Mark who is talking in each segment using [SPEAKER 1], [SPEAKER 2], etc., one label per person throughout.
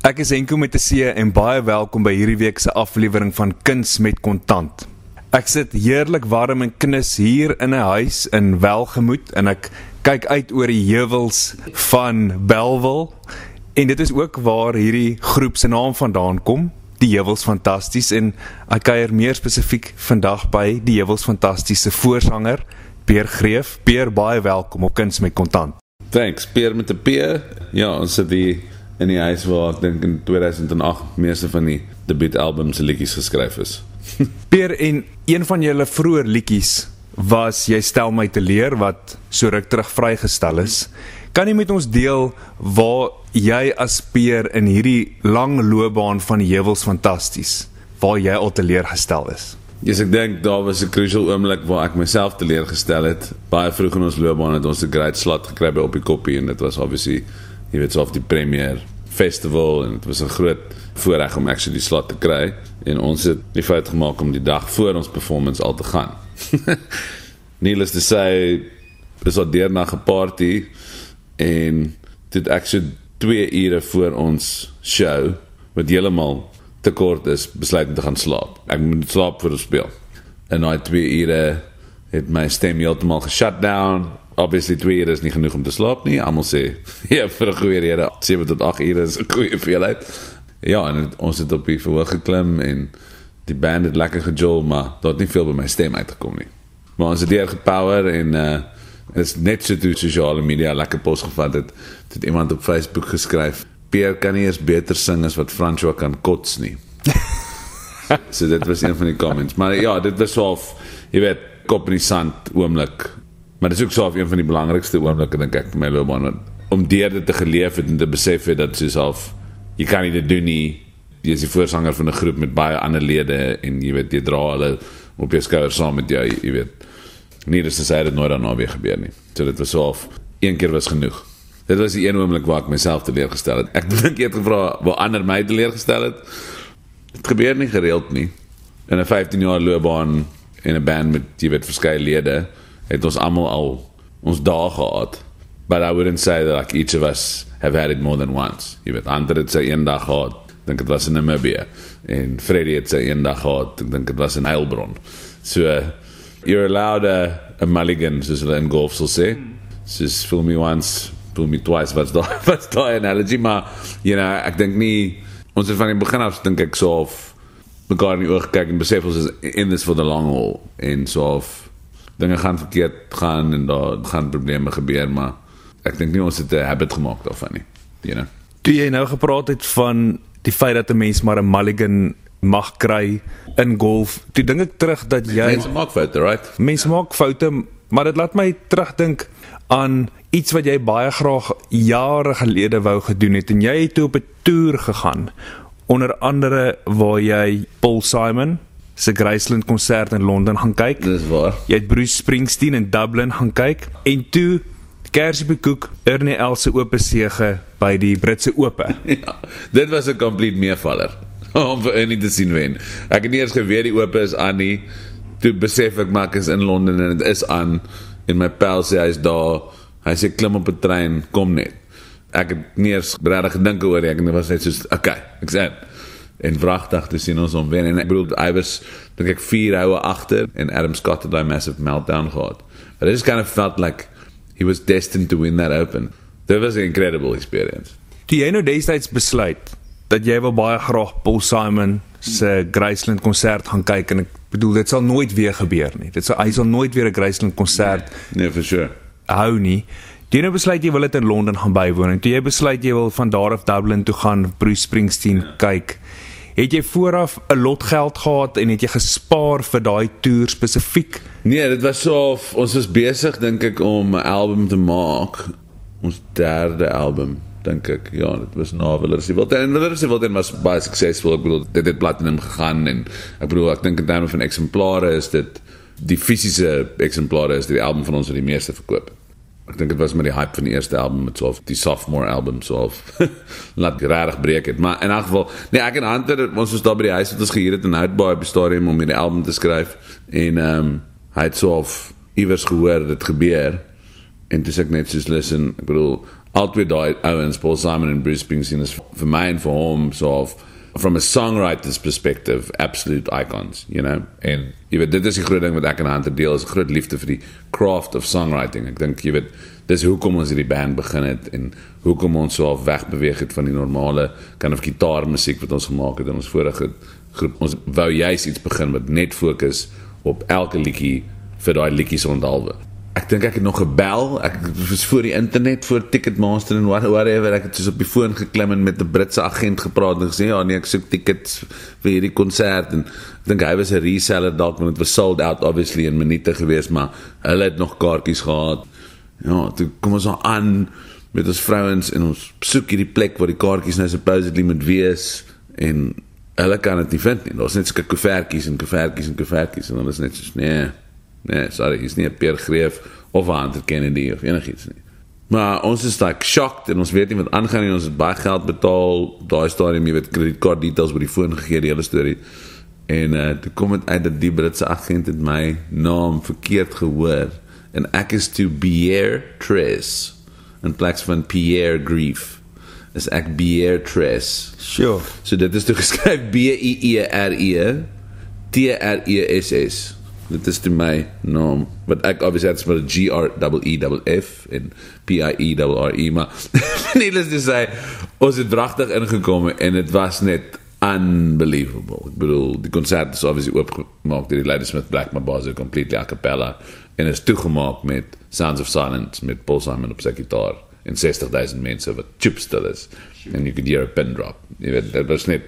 [SPEAKER 1] Ek is Enko met 'n C en baie welkom by hierdie week se aflewering van Kuns met Kontant. Ek sit heerlik warm en knus hier in 'n huis in Welgemoot en ek kyk uit oor die heuwels van Belwel en dit is ook waar hierdie groep se naam vandaan kom. Die Heuwels Fantasties en ek kuier meer spesifiek vandag by die Heuwels Fantastiese voorsanger Peer Greef. Peer, baie welkom op Kuns met Kontant.
[SPEAKER 2] Thanks, Peer met 'n P. Ja, ons sit hier in die huis waar ek dink in 2008 meeste van die debuutalbums se liedjies geskryf is.
[SPEAKER 1] Peer en een van julle vroeë liedjies was jy stel my te leer wat so ruk terug vrygestel is. Kan jy met ons deel waar jy as Peer in hierdie lang loopbaan van die heuwels fantasties waar jy al te leer gestel is?
[SPEAKER 2] Ja, yes, ek dink daar was 'n crucial oomblik waar ek myself te leer gestel het. Baie vroeg in ons loopbaan het ons 'n great slot gekry by op die koppie en dit was obviously jy weet so of die premier festival en dit was 'n groot voorreg om actually die slot te kry en ons het die fout gemaak om die dag voor ons performance al te gaan. Needless to say, is al deur na 'n party en dit actually 2 ure voor ons show wat heeltemal te kort is, besluit om te gaan slaap. Ek moet slaap vir die speel. En daai 2 ure het my stem heeltemal geshut down. Obviously 2 ure is nie genoeg om te slaap nie. Almal sê ja, vir 'n goeie rede, 7 tot 8 ure is 'n goeie veelheid. Ja, en ons het op die verhoog geklim en die band het lekker gejol, maar daar het nie veel by my stem uitgekom nie. Maar ons het deur gepower en uh dit is net so toe sosiale media lekker pos gevat het. Het iemand op Facebook geskryf Pierre kan nie eens beter sing as wat François kan kots nie. so dit was een van die comments. Maar ja, dit was of jy weet, kop in die sand oomblik. Maar dit is ook so een van die belangrikste oomblikke dink ek vir my loopbaan om deur dit te geleef het en te besef het dat jouself jy kan nie dit doen nie. Jy is die voorsanger van 'n groep met baie ander lede en jy weet jy dra hulle op jou skouers saam met jou, jy weet. Nie dat dit nooit daarna weer gebeur nie. So dit was so of een keer was genoeg. Dit was die een oomblik waar ek myself teleurgestel het. Ek dink jy het gevra waar ander my teleurgestel het. Dit gebeur nie gereeld nie. In 'n 15 jaar loopbaan in 'n band met jy weet verskeie lede het ons almal al ons dae gehad. But I wouldn't say that like each of us have had it more than once. Jy weet ander het sy eendag gehad. Dink dit was in Namibia en Freddie het sy eendag gehad. Ek dink dit was in Heilbron. So uh, you're allowed a, a mulligan soos hulle in golf sal sê. Just fool me once fool me twice wat's daai wat's daai analogy maar you know ek dink nie ons het van die begin af dink ek so of mekaar in die oë gekyk en besef ons is in this for the long haul en so of dinge gaan verkeerd gaan en daar gaan probleme gebeur maar ek dink nie ons het 'n habit gemaak daarvan nie you know
[SPEAKER 1] toe jy nou gepraat het van die feit dat 'n mens maar 'n mulligan mag kry in golf toe dink ek terug dat jy
[SPEAKER 2] mense maak foute right
[SPEAKER 1] mense ja. maak foute maar dit laat my terugdink aan iets wat jy baie graag jare gelede wou gedoen het en jy het toe op 'n toer gegaan onder andere waar jy Paul Simon se Graceland konsert in Londen gaan kyk.
[SPEAKER 2] Dis waar.
[SPEAKER 1] Jy het Bruce Springsteen in Dublin gaan kyk en toe Kersie Bekoek Ernie Els se oop sege by die Britse Ope.
[SPEAKER 2] Ja, dit was 'n complete meevaller om vir Ernie te sien wen. Ek het nie eens geweet die Ope is aan nie. Toe besef ek maar ek is in Londen en dit is aan en my pel sê hy's daar. Hy sê klim op 'n trein, kom net. Ek het nie eens regtig gedink oor dit. Ek was net so, okay, ek sê en vragtig te sien ons om wen en ek bedoel I was dink ek 4 houe agter en Adam Scott het daai massive meltdown gehad. But it just kind of felt like he was destined to win that open. That was an incredible experience.
[SPEAKER 1] Toe jy nou destyds besluit dat jy wil baie graag Paul Simon se Graceland konsert gaan kyk en ek bedoel dit sal nooit weer gebeur nie. Dit sal hy sal nooit weer 'n Graceland konsert
[SPEAKER 2] Nee, nee for sure.
[SPEAKER 1] hou nie. Jy nou besluit jy wil dit in Londen gaan bywoon en toe jy besluit jy wil van daar af Dublin toe gaan Bruce Springsteen kyk. Het jy vooraf 'n lot geld gehad en het jy gespaar vir daai toer spesifiek?
[SPEAKER 2] Nee, dit was so of, ons was besig dink ek om 'n album te maak. Ons derde album dink ek. Ja, dit was na Willers se Wilden en Willers se Wilden was baie suksesvol. Ek bedoel dit het platinum gegaan en ek bedoel ek dink in terme van eksemplare is dit die fisiese eksemplare is die album van ons wat die meeste verkoop. Ek dink dit was met die hype van die eerste album met so die sophomore album so of laat regtig breek het. Maar in elk geval, nee, ek en Hunter ons was daar by die huis wat ons gehuur het in Houtbaai die stadium om hierdie album te skryf en ehm um, hy het so of iewers gehoor dit gebeur en dis ek net soos listen ek bedoel altyd daai ouens Paul Simon en Bruce Springsteen is vir my en vir hom so of from a songwriter's perspective absolute icons you know? En jy weet dit is die groot ding wat ek en Hunter deel is groot liefde vir die craft of songwriting. Ek dink jy weet dis hoekom ons hierdie band begin het en hoekom ons so af weg beweeg het van die normale kind of gitaarmusiek wat ons gemaak het in ons vorige groep. Ons wou juist iets begin wat net fokus op elke liedjie vir daai liedjies onthaalwe ek dink ek het nog gebel. Ek was voor die internet voor Ticketmaster en whatever. Ek het soos op die foon geklim en met 'n Britse agent gepraat en gesê ja nee ek soek tickets vir hierdie konsert. En ek dink hy was 'n reseller dalk want dit was sold out obviously in minute gewees maar hulle het nog kaartjies gehad. Ja toe kom ons aan met ons vrouens en ons soek hierdie plek waar die kaartjies nou supposedly moet wees en hulle kan dit nie vind nie. Daar's net sulke koevertjies en koevertjies en koevertjies en hulle is net so nee Nee, sorry, is nie 'n Pierre Greef of 'n Hunter Kennedy of enigiets nie. Maar ons is like shocked en ons weet nie wat aangaan nie. Ons het baie geld betaal. Daai stadium jy weet kredietkaart details by die foon gegee die hele storie. En uh toe kom dit uit dat die Britse agent het my naam verkeerd gehoor en ek is to Pierre Tres in plaas van Pierre Grief. Is ek Pierre Tres.
[SPEAKER 1] Sure.
[SPEAKER 2] So dit is toe geskryf B I E R E T R E S S dit is toe my naam wat ek obviously het met G R E E F en P I E R E maar needless to say ons het wragtig ingekom en dit was net unbelievable. Ek bedoel die konsert is obviously oopgemaak deur die Ladysmith Black Mabazo completely a cappella en is toegemaak met Sounds of Silence met Paul Simon op sy gitaar en 60000 mense wat chip still is. And you could hear a pin drop. Jy weet dit was net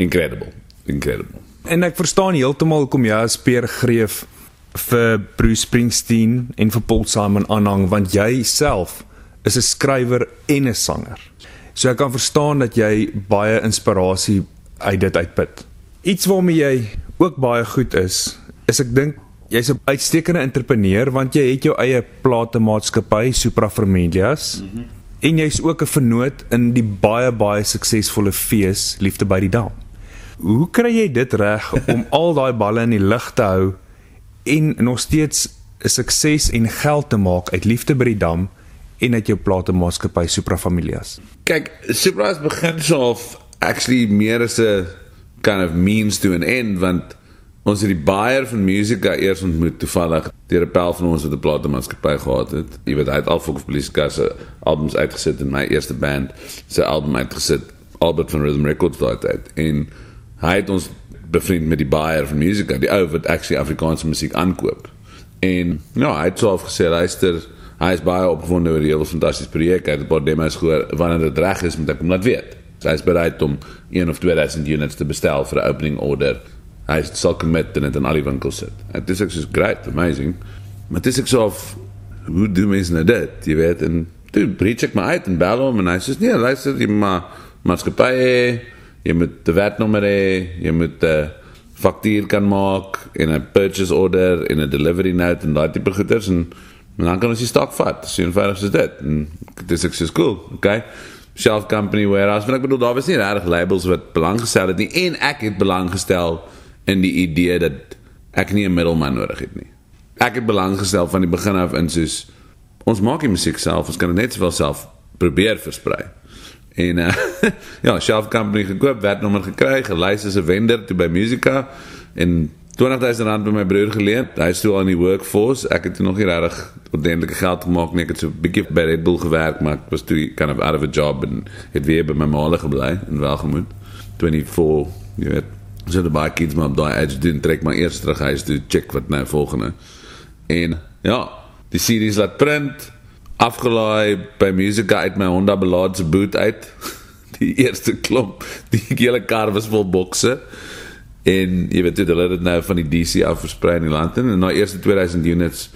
[SPEAKER 2] incredible incredible
[SPEAKER 1] En ek verstaan heeltemal hoekom jy as Peer Greef vir Bruce Springsteen en vir Paul Simon aanhang want jy self is 'n skrywer en 'n sanger. So ek kan verstaan dat jy baie inspirasie uit dit uitput. Iets waarmee jy ook baie goed is, is ek dink jy's 'n uitstekende entrepreneur want jy het jou eie platemaatskappy Supra Familias. Mm -hmm. En jy's ook 'n vernoot in die baie baie suksesvolle fees Liefde by die Dam. Hoe kry jy dit reg om al daai balle in die lug te hou en nog steeds 'n sukses en geld te maak uit liefde by die dam en uit jou platemaatskappy Supra Familias?
[SPEAKER 2] Kyk, Supra het begin so of actually meer as 'n kind of means to an end want ons het die buyer van Musica eers ontmoet toevallig deur 'n pel van ons wat 'n platemaatskappy gehad het. Jy weet, hy het al vir Police se albums uitgesit in my eerste band, sy album uitgesit Albert van Rhythm Records daai tyd en hy het ons bevriend met die buyer van Musica, die ou wat actually Afrikaanse musiek aankoop. En ja, hy het self gesê luister, hy is baie opgewonde oor die hele fantastiese projek. Hy het 'n paar demos gehoor wanneer dit reg is met ek om laat weet. So hy is bereid om 1 of 2000 units te bestel vir 'n opening order. Hy sal commit en dit in al die winkels sit. En dit is ek soos great, amazing. Maar dit is ek so of hoe doen mense nou dit? Jy weet en toe breek ek my uit en bel hom en hy sê nee, luister, jy maar maatskappy jy moet 'n werknommer hê, jy moet 'n faktuur kan maak en 'n purchase order en 'n delivery note en daai tipe goeders en, en dan kan ons die stok vat. So eenvoudig is dit. En dis ek sê cool, okay? Shelf company warehouse, maar ek bedoel daar was nie regtig labels wat belang gestel het nie en ek het belang gestel in die idee dat ek nie 'n middelman nodig het nie. Ek het belang gestel van die begin af in soos ons maak die musiek self, ons kan dit net sowel self probeer versprei. En uh, ja, Shelf Company gekoop, werknommer gekry, gelys as 'n vendor toe by Musica en 20000 rand by my broer geleen. Hy is toe aan die workforce. Ek het nog nie regtig ordentlike geld gemaak nie. Ek het so 'n bietjie by Red Bull gewerk, maar ek was toe kind of out of a job en het weer by my maale gebly in Welgemoot. 24, jy weet. So die baie kids maar daai edge doen trek maar eers terug huis toe check wat nou volgende. En ja, die series laat print afgelaai by Musica uit my Honda belaadse boot uit. Die eerste klomp, die hele kar was vol bokse. En jy weet dit hulle het nou van die DC af versprei in die land en na eerste 2000 units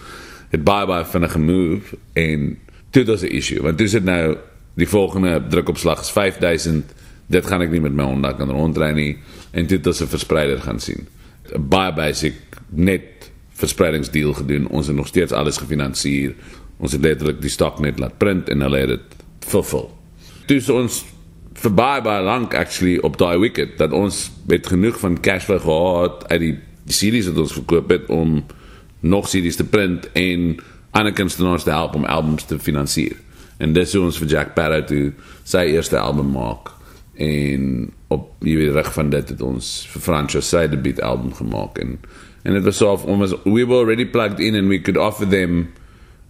[SPEAKER 2] het baie baie vinnig gemove en dit was 'n issue want dis dit nou die volgende drukopslag is 5000 dit gaan ek nie met my Honda kan rondry nie. En dit is 'n verspreider gaan sien. Baie basic net verspreidingsdeal gedoen. Ons het nog steeds alles gefinansier Ons het letterlik die stok net laat print en hulle het dit vervul. Dus ons vir baie baie lank actually op daai wicket dat ons met genoeg van cash flow gehad uit die die series wat ons verkoop het om nog series te print en ander kunstenaars te help om albums te finansier. En dis hoe ons vir Jack Barrow toe sy eerste album maak en op jy weet reg van dit het ons vir Franco sy debuut album gemaak en en dit was so of almost we were already plugged in and we could offer them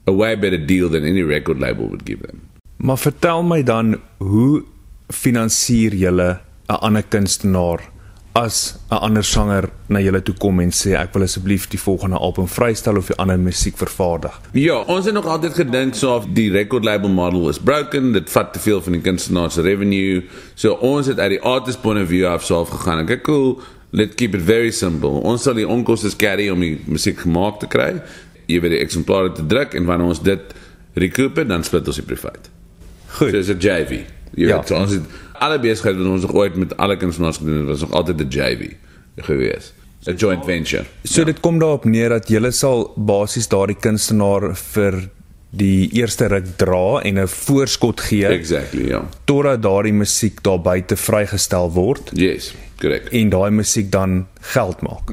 [SPEAKER 2] a way better deal than any record label would give them.
[SPEAKER 1] Maar vertel my dan hoe finansier julle 'n ander kunstenaar as 'n ander sanger na julle toe kom en sê ek wil asseblief die volgende album vrystel of 'n ander musiek vervaardig.
[SPEAKER 2] Ja, ons het nog altyd gedink so of die record label model is broken, dit vat te veel van die kunstenaar se revenue. So ons het uit die artist point of view af self gegaan. Ek cool, let's keep it very simple. Ons sal die onkoste carry om die musiek gemaak te kry. Jy weet die eksemplare te druk en wanneer ons dit recoup, dan split ons die profit.
[SPEAKER 1] Goed.
[SPEAKER 2] So is 'n JV. Jy
[SPEAKER 1] Ja.
[SPEAKER 2] weet, so ons het alle besigheid wat ons nog ooit met alle kunstenaars gedoen het, was nog altyd 'n JV gewees. 'n Joint venture.
[SPEAKER 1] So dit kom daarop neer dat julle sal basies daardie kunstenaar vir die eerste ruk dra en 'n voorskot gee
[SPEAKER 2] Exactly, ja.
[SPEAKER 1] totdat daardie musiek daar buite vrygestel word
[SPEAKER 2] Yes, korrek.
[SPEAKER 1] en daai musiek dan geld maak.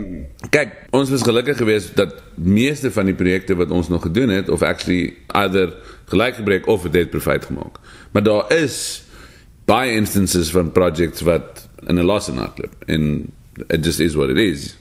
[SPEAKER 2] Kyk, ons was gelukkig geweest dat meeste van die projekte wat ons nog gedoen het of actually either gelyk gebreek of dit profit gemaak. Maar daar is baie instances van projects wat in 'n loss nagloop en it just is what it is.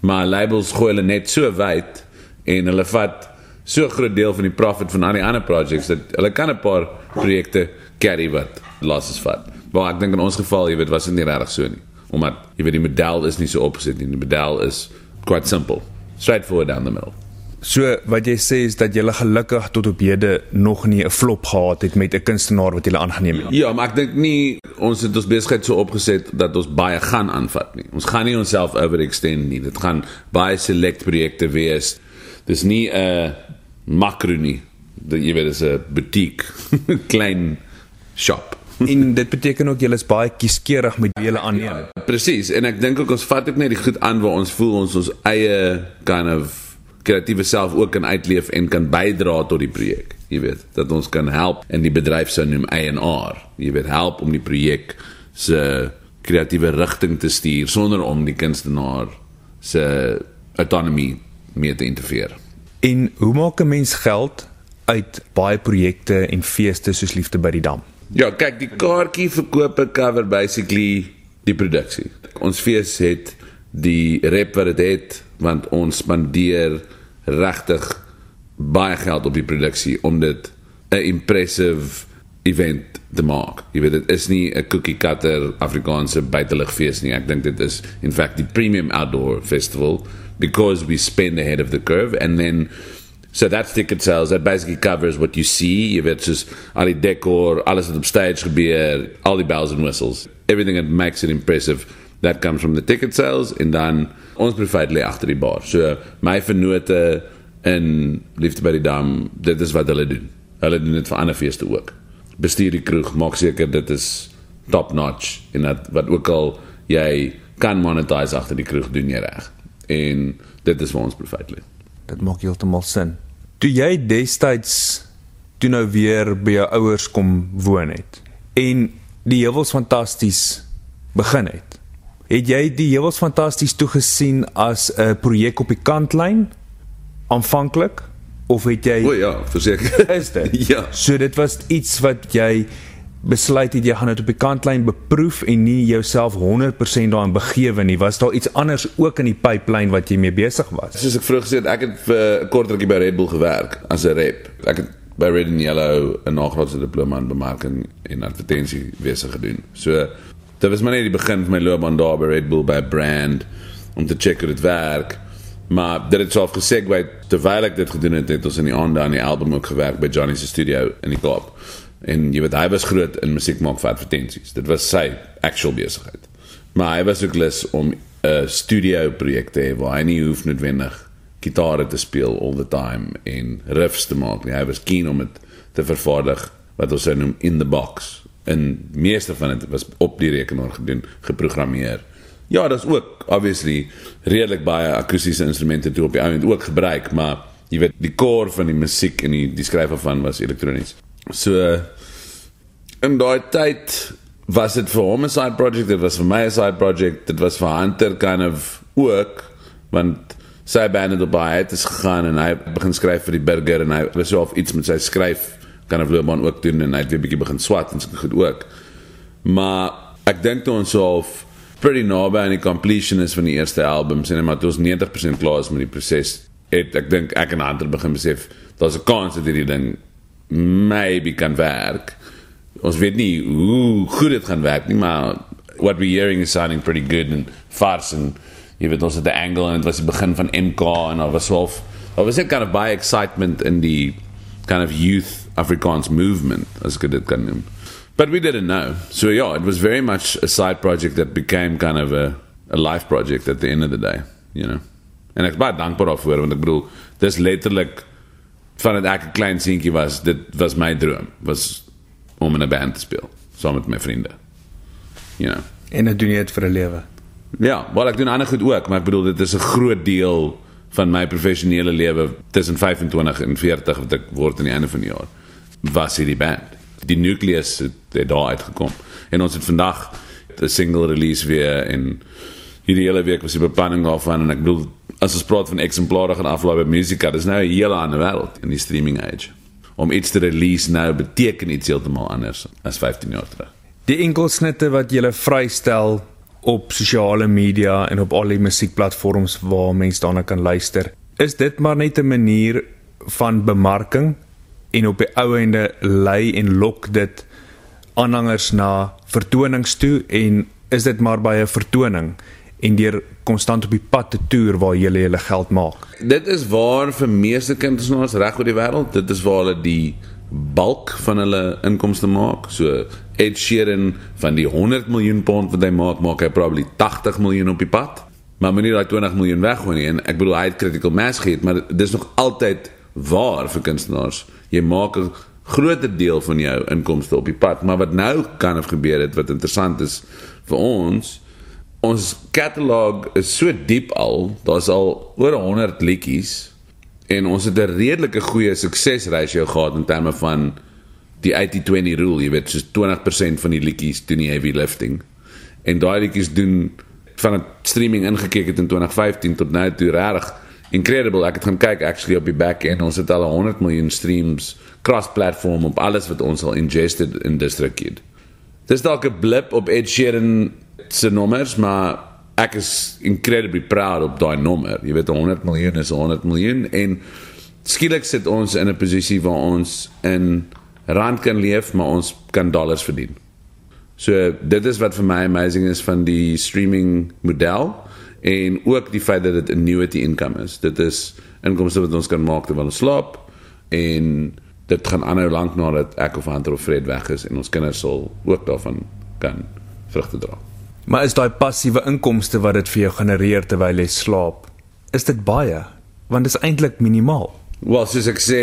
[SPEAKER 2] Maar labels gooi hulle net so wyd en hulle vat so groot deel van die profit van al die ander projects dat hulle kan 'n paar projekte carry wat losses vat. Maar ek dink in ons geval, jy weet, was dit nie regtig so nie. Omdat jy weet die model is nie so opgesit nie. Die model is quite simple. Straightforward down the middle.
[SPEAKER 1] So wat jy sê is dat jy gelukkig tot op hede nog nie 'n flop gehad het met 'n kunstenaar wat jy aangeneem het.
[SPEAKER 2] Ja, maar ek dink nie ons het ons besigheid so opgeset dat ons baie gaan aanvat nie. Ons gaan nie onsself overextend nie. Dit gaan baie select projekte wees. Dis nie 'n makro nie. Dat jy weet dis 'n boutique, klein shop.
[SPEAKER 1] En dit beteken ook jy is baie kieskeurig met wie jy aanneem.
[SPEAKER 2] Presies, en ek dink ook ons vat ook net die goed aan waar ons voel ons ons eie kind of kreatiewe self ook kan uitleef en kan bydra tot die projek. Jy weet, dat ons kan help in die bedryf sou noem eienaar. Jy weet, help om die projek se kreatiewe rigting te stuur sonder om die kunstenaar se autonomie mee te interfereer.
[SPEAKER 1] En hoe maak 'n mens geld uit baie projekte en feeste soos Liefde by die Dam?
[SPEAKER 2] Ja, kyk, die kaartjie verkope cover basically die produksie. Ons fees het die rep wat dit het want ons spandeer regtig baie geld op die produksie om dit 'n impressive event te maak. Jy weet dit is nie 'n cookie cutter Afrikaanse buiteligfees nie. Ek dink dit is in fact die premium outdoor festival because we spend ahead of the curve and then So that's ticket sales. That basically covers what you see. Jy weet soos al die decor, wat op stage gebeur, al die bells and whistles. Everything that makes it impressive, that comes from the ticket sales en dan ons profit lê agter die bar. So my vennote in Liefde by die Dam, dit is wat hulle doen. Hulle doen dit vir ander feeste ook. Bestuur die kroeg, maak seker dit is top notch en dat wat ook al jy kan monetize agter die kroeg doen jy reg. En dit is waar ons profit lê.
[SPEAKER 1] Dit maak heeltemal sin. Toe jy destyds toe nou weer by jou ouers kom woon het en die heuwels fantasties begin het. Het jy die heuwels fantasties toegesien as 'n projek op die kantlyn aanvanklik of het jy
[SPEAKER 2] O ja, verseker.
[SPEAKER 1] is dit?
[SPEAKER 2] ja.
[SPEAKER 1] So dit was iets wat jy besluit het jy gaan dit op die kantlyn beproef en nie jouself 100% daarin begewe nie. Was daar iets anders ook in die pipeline wat jy mee besig was?
[SPEAKER 2] Soos ek vroeër gesê het, ek het vir 'n kort rukkie by Red Bull gewerk as 'n rep. Ek het by Red and Yellow 'n nagraadse diploma in bemarking en advertensiewese gedoen. So dit was maar net die begin van my loopbaan daar by Red Bull by brand om te check hoe dit werk. Maar dit het self gesegway terwyl ek dit gedoen het, het ons in die aande aan die album ook gewerk by Johnny se studio in die Kaap. En jy weet hy was groot in musiek maak vir advertensies. Dit was sy actual besigheid. Maar hy was ook lus om 'n studio projek te hê waar hy nie hoef noodwendig gitare te speel all the time en riffs te maak nie. Hy was keen om dit te vervaardig wat ons sou noem in the box. En meeste van dit was op die rekenaar gedoen, geprogrammeer. Ja, daar's ook obviously redelik baie akoestiese instrumente toe op die ouend ook gebruik, maar jy weet die core van die musiek en die die skryf van was elektronies. So in daai tyd was dit vir hom 'n side project, dit was vir my 'n side project, dit was vir Hunter kind of ook want sy band op hy het gegaan en hy begin skryf vir die burger en hy was so of iets met sy skryf kan 'n loopbaan ook doen en hy het weer bietjie begin swat en so goed ook. Maar ek dink toe ons half pretty naby aan die completion is van die eerste album sien maar toe ons 90% klaar is met die proses het ek dink ek en ander begin besef daar's 'n kans dat hierdie ding maybe kan werk. Ons weet nie hoe goed dit gaan werk nie, maar what we're hearing is sounding pretty good and fast and jy weet ons het 'n angle en dit was die begin van MK en daar was half daar was net kind of by excitement in die kind of youth Afrikaans movement as ek dit kan noem. But we didn't know. So yeah, it was very much a side project that became kind of a a life project at the end of the day, you know. En ek is baie dankbaar daarvoor want ek bedoel dis letterlik van dit ek 'n klein seentjie was, dit was my droom, was om in 'n band te speel saam met my vriende. You know.
[SPEAKER 1] En dit doen jy dit vir 'n lewe.
[SPEAKER 2] Ja, wel ek doen ander goed ook, maar ek bedoel dit is 'n groot deel van my professionele lewe tussen 25 en 40 wat ek word aan die einde van die jaar. Was hierdie band. Die nucleus het, het daar uitgekom. En ons het vandag 'n single release weer en hierdie hele week was die beplanning daarvan en ek bedoel as ons praat van eksemplare gaan aflaai by Musica, dis nou 'n hele ander wêreld in die streaming age. Om iets te release nou beteken iets heeltemal anders as 15 jaar terug.
[SPEAKER 1] Die enkelsnitte wat jy vrystel op sosiale media en op al die musiekplatforms waar mense daarna kan luister, is dit maar net 'n manier van bemarking en op die ou ende lei en lok dit aanhangers na vertonings toe en is dit maar by 'n vertoning en deur konstant op die pad te toer waar jy hulle geld maak.
[SPEAKER 2] Dit is waar vir meeste kunstenaars reg oor die wêreld, dit is waar hulle die bulk van hulle inkomste maak. So Ed Sheeran van die 100 miljoen pond wat hy maak, maak hy probably 80 miljoen op die pad. Maar moenie daai 20 miljoen weggooi nie. En ek bedoel hy het critical mass gehad, maar dis nog altyd waar vir kunstenaars. Jy maak 'n groter deel van jou inkomste op die pad, maar wat nou kan of gebeur het wat interessant is vir ons ons katalog is so diep al, daar's al oor 100 liedjies en ons het 'n redelike goeie suksesratio gehad in terme van die 80-20 rule, jy weet, so 20% van die liedjies doen die heavy lifting. En daai liedjies doen van 'n streaming ingekyk het in 2015 tot nou toe regtig incredible. Ek het gaan kyk actually op die back end, ons het al 100 miljoen streams cross platform op alles wat ons al ingested in District Kid. Dis dalk 'n blip op Ed Sheeran se nommers, maar ek is incredibly proud op daai nommer. Jy weet 100 miljoen is 100 miljoen en skielik sit ons in 'n posisie waar ons in rand kan leef, maar ons kan dollars verdien. So dit is wat vir my amazing is van die streaming model en ook die feit dat dit 'n annuity income is. Dit is inkomste wat ons kan maak terwyl ons slaap en dit gaan aanhou lank nadat ek of Hunter of Fred weg is en ons kinders sal ook daarvan kan vrugte dra.
[SPEAKER 1] Maar is daai passiewe inkomste wat dit vir jou genereer terwyl jy slaap, is dit baie? Want dit is eintlik minimaal.
[SPEAKER 2] Wel, soos ek sê,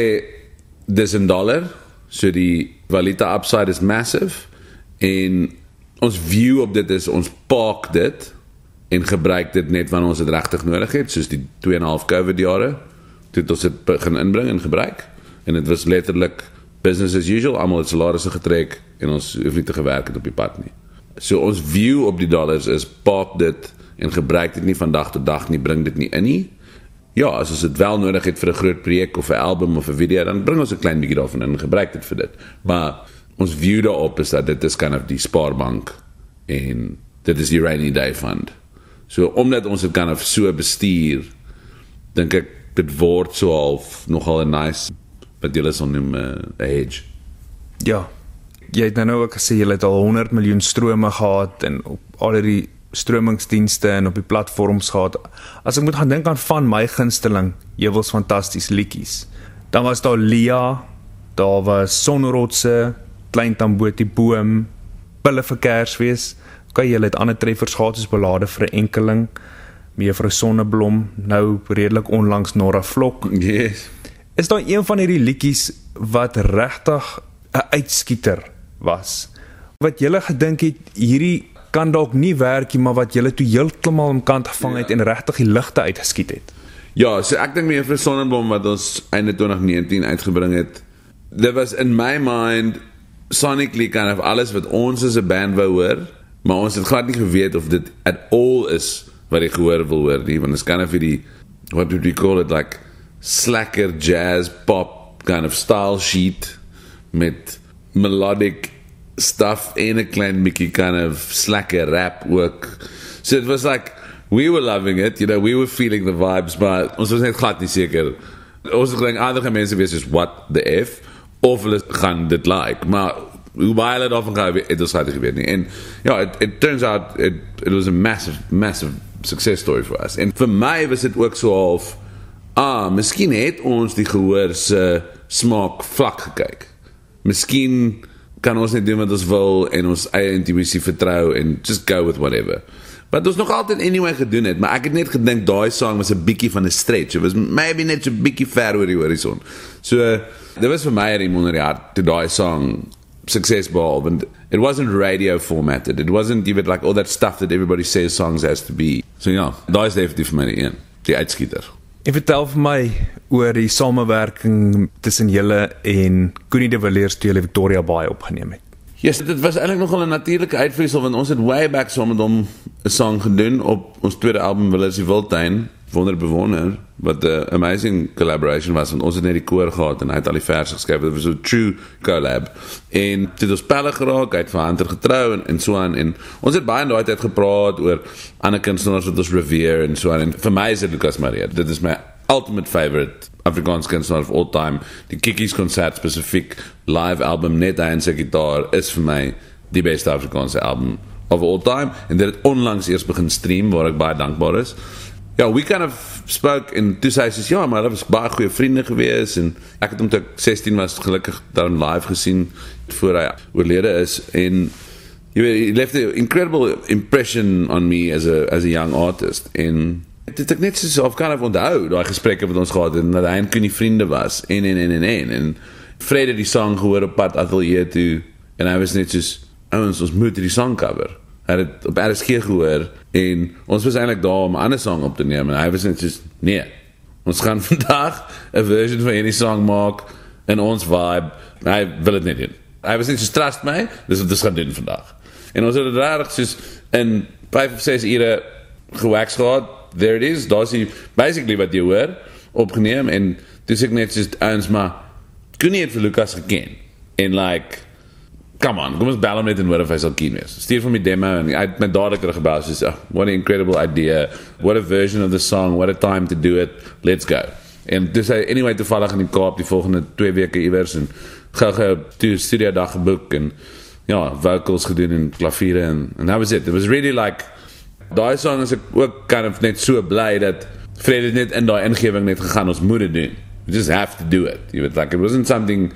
[SPEAKER 2] dis 'n dollar, so die valuta upside is massive en ons view op dit is ons park dit en gebruik dit net wanneer ons dit regtig nodig het, soos die 2 en 'n half COVID jare. Dit ons dit begin inbring en gebruik en dit was letterlik business as usual, almal het salarisse getrek en ons hoef nie te gewerk het op die pad nie. So ons view op die dollars is pop dit en gebruik dit nie van dag tot dag nie, bring dit nie in nie. Ja, as ons dit wel nodig het vir 'n groot projek of 'n album of 'n video, dan bring ons 'n klein bietjie daarvan in en gebruik dit vir dit. Maar ons view daarop is dat dit is kind of die spaarbank en dit is die rainy day fund. So omdat ons dit kan of so bestuur, dink ek dit word so half nogal 'n nice wat jy sal noem 'n hedge.
[SPEAKER 1] Ja, jy het nou ook gesê jy het al 100 miljoen strome gehad en op al die stromingsdienste en op die platforms gehad. As ek moet gaan dink aan van my gunsteling, jy was fantasties liedjies. Dan was daar Lia, daar was Sonrotse, Klein Tamboti boom, Pille vir Kersfees. Kyk, jy het ander treffers gehad soos Ballade vir 'n enkeling, Mevrou Sonneblom, nou redelik onlangs Nora Vlok.
[SPEAKER 2] Yes.
[SPEAKER 1] Is daar een van hierdie liedjies wat regtig 'n uitskieter was. Wat julle gedink het hierdie kan dalk nie werk nie, maar wat julle toe heeltemal om kant gevang het ja. en regtig die ligte uitgeskiet het.
[SPEAKER 2] Ja, so ek dink meer vir Sonnebom wat ons einde 2019 uitgebring het. There was in my mind sonically kind of alles wat ons as 'n band wou hoor, maar ons het glad nie geweet of dit at all is wat ek gehoor wil hoor nie, want dit is kind of die what would we call it like slacker jazz pop kind of style sheet met melodic stuff en 'n klein bietjie kind of slacker rap ook. So it was like we were loving it, you know, we were feeling the vibes, but ons was net glad nie seker. Ons het gedink ander mense wees soos what the f of hulle gaan dit like, maar hoe baie hulle daarvan gehou het, ons het geweet nie. En ja, it, it turns out it it was a massive massive success story for us. En vir my was dit ook so half ah, miskien het ons die gehoor se smaak vlak gekyk. Miskien kan ons net doen wat ons wil en ons eie intuïsie vertrou en just go with whatever. Wat ons nog altyd anyway gedoen het, maar ek het net gedink daai song was 'n bietjie van 'n stretch. It was maybe net so 'n bietjie ver oor die horison. So dit was vir my hierdie onder die hart toe daai song success ball and it wasn't radio formatted. It wasn't even like all that stuff that everybody says songs has to be. So ja, daai is definitief vir my die een, die uitskieter.
[SPEAKER 1] En vertel vir my oor die samewerking tussen julle en Connie de Villiers toe julle Victoria Bay opgeneem het.
[SPEAKER 2] Ja, yes, dit was eintlik nogal 'n natuurlike uitvloeisel want ons het way back saam met hom 'n song gedoen op ons tweede album Villiers die Wildtuin, Wonderbewoner, wat 'n amazing collaboration was want ons het net die koor gehad en hy het al die verse geskryf. Dit was 'n true collab. En dit het ons pelle geraak, hy het vir Hunter getrou en en so aan en ons het baie in daai tyd gepraat oor ander kunstenaars wat ons revere en so aan en vir my is dit Lucas Maria. Dit is my ultimate favorite Afrikaans kunstenaar of all time. Die Kikkies konsert spesifiek live album net hy en sy gitaar is vir my die beste Afrikaanse album of all time en dit het onlangs eers begin stream waar ek baie dankbaar is. Ja, we kind of spoke en toe sê hy sê ja, maar hulle was baie goeie vriende gewees en ek het hom toe ek 16 was gelukkig dan live gesien voor hy oorlede is en jy weet he left an incredible impression on me as a as a young artist en dit ek net so of kan ek onthou daai gesprekke wat ons gehad het dat hy en Connie vriende was en en en en en en Fred het die song gehoor op pad atelier toe en hy was net soos ouens ons moet hierdie song cover hy het op RSG gehoor en ons was eintlik daar om 'n ander song op te neem en hy was net soos nee ons gaan vandag 'n version van hierdie song maak in ons vibe. Hy wil dit net doen. Hy was net so trust my dis wat ons gaan doen vandag en ons het regtig soos in 5 of 6 ure gewax gehad. There it is. Daar's hy basically wat jy hoor opgeneem en dis ek net just eins maar kon nie vir Lukas geken. En like come on kom ons bel hom net en hoor of hy sal keen wees stuur vir my demo en hy het my dadelik teruggebel sê oh, what an incredible idea what a version of the song what a time to do it let's go en dis hy anyway toevallig in die Kaap die volgende 2 weke iewers en gou-gou toe studio dag geboek en ja vocals gedoen en klaviere en and that was it it was really like daai song is ek ook kind of net so bly dat Fred het net in daai ingewing net gegaan ons moet dit doen. We just have to do it. You know, like it wasn't something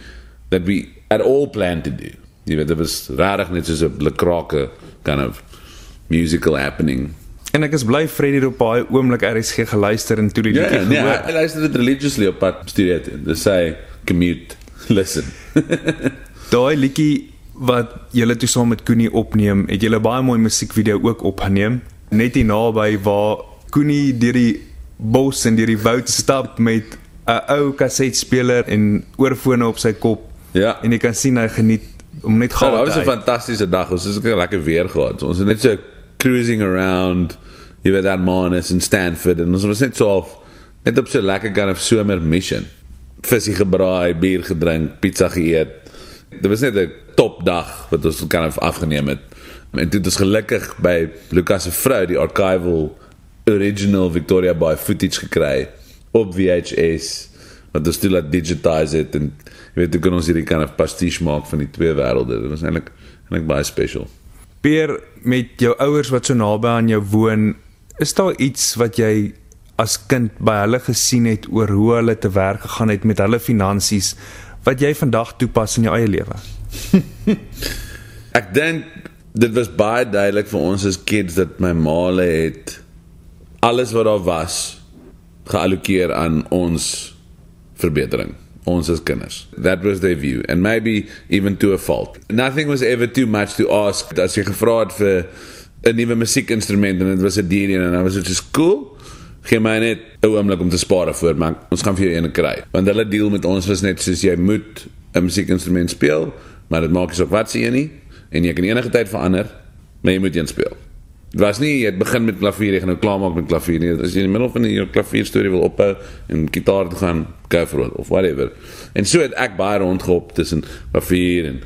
[SPEAKER 2] that we at all planned to do. You know, dit was rarig net soos 'n lekrake kind of musical happening.
[SPEAKER 1] En ek is bly Fred het op baie oomblik RSG geluister en toe die
[SPEAKER 2] Ja,
[SPEAKER 1] liedjie
[SPEAKER 2] nee,
[SPEAKER 1] gehoor.
[SPEAKER 2] hy luister dit religiously op pad studeer toe. Dis sy commute. Listen.
[SPEAKER 1] Daai liedjie wat julle toe saam met Koenie opneem, het julle baie mooi musiekvideo ook opgeneem. Net hier naby waar Koenie deur die bos en deur die woud stap met 'n ou kasseitspeler en oorfone op sy kop.
[SPEAKER 2] Ja.
[SPEAKER 1] En jy kan sien hy geniet om net gou
[SPEAKER 2] dit was 'n fantastiese dag. Ons het 'n lekker weer gehad. Ons het net so cruising around hier by dat Manus in Stanford en ons was net so half net op so lekker kind of somer mission. Visie gebraai, bier gedrink, pizza geëet. Dit was net 'n top dag wat ons kind of afgeneem het. En het ons gelukkig by Lucas se vrou die archival original Victoria Bay footage gekry op VHS wat ons toe laat digitize het en jy weet hoe kan ons hierdie kind of pastiche maak van die twee wêrelde. Dit was eintlik eintlik baie special.
[SPEAKER 1] Peer met jou ouers wat so naby aan jou woon, is daar iets wat jy as kind by hulle gesien het oor hoe hulle te werk gegaan het met hulle finansies wat jy vandag toepas in jou eie lewe?
[SPEAKER 2] Ek dink dit was baie duidelik vir ons as kids dat my maale het alles wat daar was geallokeer aan ons verbetering. Ons as kinders. That was their view. And maybe even to a fault. Nothing was ever too much to ask. As jy gevra het vir 'n nuwe musiekinstrument en dit was 'n DJ en dan was dit so cool gee my net 'n oomblik om te spaar voor maar ons gaan vir jou een kry. Want hulle deal met ons was net soos jy moet 'n musiekinstrument speel maar dit maak nie saak wat se een nie en jy kan enige tyd verander maar jy moet een speel Dit was nie jy het begin met klavier jy gaan nou klaarmaak met klavier nie. As jy in die middel van die klavier storie wil ophou en gitaar te gaan go for it of whatever. En so het ek baie rondgehop tussen klavier en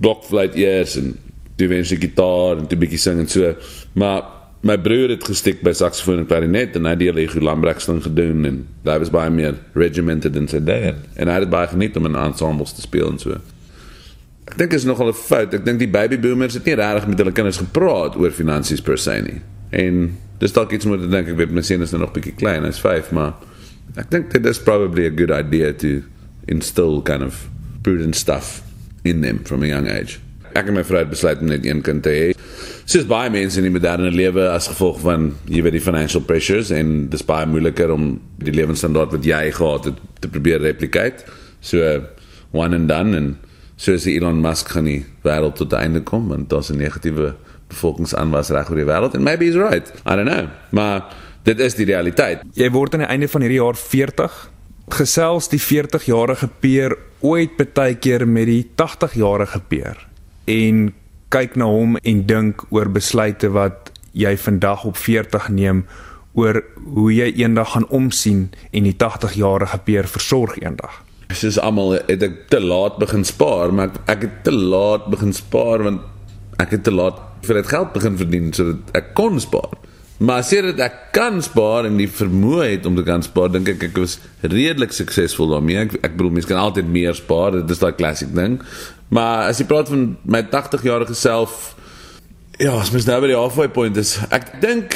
[SPEAKER 2] blokfluit eers en toe wens ek gitaar en toe bietjie sing en so. Maar my broer het gestiek by saksofoon en klarinet en hy het die Lego Lambrechtstring gedoen en hy was baie meer regimented in sy day en hy het baie geniet om in ensembles te speel en so. Ek dink is nogal 'n fout. Ek dink die baby boomers het nie regtig met hulle kinders gepraat oor finansies per se nie. En dis dalk iets moet ek dink ek weet my seun is nou nog bietjie klein, hy's 5, maar ek dink dit is probably a good idea to instill kind of prudent stuff in them from a young age. Ek en my vrou het besluit om net een kind te hê. Soos baie mense in die moderne lewe as gevolg van jy weet die financial pressures en dis baie moeiliker om die lewensstandaard wat jy gehad het te probeer replicate. So one and done en soos Elon Musk gaan die wêreld tot einde kom want daar's 'n negatiewe bevolkingsaanwas reg oor die wêreld and maybe he's right. I don't know. Maar dit is die realiteit.
[SPEAKER 1] Jy word aan die einde van hierdie jaar 40. Gesels die 40-jarige peer ooit baie keer met die 80-jarige peer en kyk na hom en dink oor besluite wat jy vandag op 40 neem oor hoe jy eendag gaan omsien en die 80-jarige peer versorg eendag
[SPEAKER 2] soos almal het ek te laat begin spaar, maar ek, ek het te laat begin spaar want ek het te laat vir dit geld begin verdien sodat ek kon spaar. Maar as dit ek kan spaar en die vermoë het om te kan spaar, dink ek ek was redelik suksesvol daarmee. Ek ek bedoel mense kan altyd meer spaar, dit is daai classic ding. Maar as jy praat van my 80 jarige self ja, as mens nou by die halfway point is, ek dink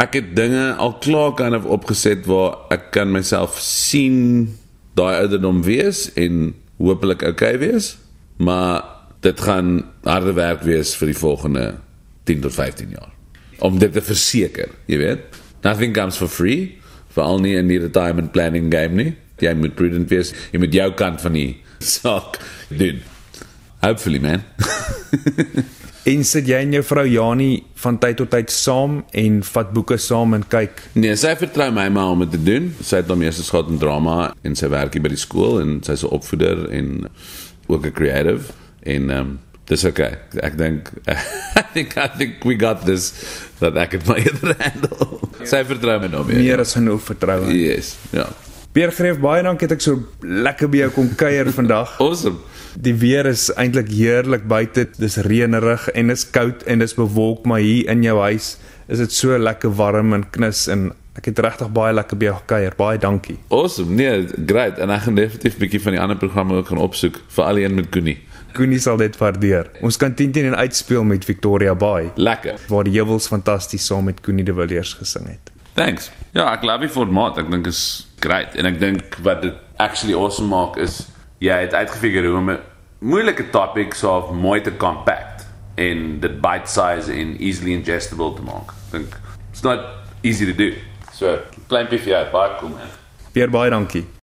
[SPEAKER 2] ek het dinge al klaar kan have opgeset waar ek kan myself sien daai ouderdom wees en hopelik okay wees, maar dit gaan harde werk wees vir die volgende 10 tot 15 jaar om dit te verseker, jy weet. Nothing comes for free, veral nie in die retirement planning game nie. Jy moet prudent wees, jy moet jou kant van die saak doen. Hopefully man.
[SPEAKER 1] En sit jy en jou vrou Janie van tyd tot tyd saam en vat boeke saam en kyk?
[SPEAKER 2] Nee, sy vertrou my maar om dit te doen. Sy het hom eers gehad in drama en sy werk hier by die skool en sy's 'n opvoeder en ook 'n creative en ehm um, dis okay. Ek dink I think I think we got this that ek het my eerder handle. Sy vertrou my nou meer.
[SPEAKER 1] Meer as genoeg vertroue.
[SPEAKER 2] Yes, ja.
[SPEAKER 1] Pierre Greef, baie dankie dat ek so lekker by jou kom kuier vandag.
[SPEAKER 2] Awesome.
[SPEAKER 1] Die weer is eintlik heerlik buite. Dis reënerig en is koud en dis bewolk, maar hier in jou huis is dit so lekker warm en knus en ek het regtig baie lekker by jou gekuier. Baie dankie.
[SPEAKER 2] Awesome. Nee, great. En ek gaan definitief 'n bietjie van die ander programme ook gaan opsoek vir al die een met Koenie.
[SPEAKER 1] Koenie sal dit waardeer. Ons kan 10 teen uitspeel met Victoria Bay.
[SPEAKER 2] Lekker.
[SPEAKER 1] Waar die heuwels fantasties saam met Koenie de Villiers gesing het.
[SPEAKER 2] Thanks. Ja, ek glo die formaat. Ek dink is great en ek dink wat dit actually awesome maak is jy het uitgefigure hoe om 'n moeilike topic so mooi te compact en dit bite size en easily ingestible te maak. Dink it's not easy to do. So, klein bietjie uit, baie cool man.
[SPEAKER 1] Pierre baie dankie.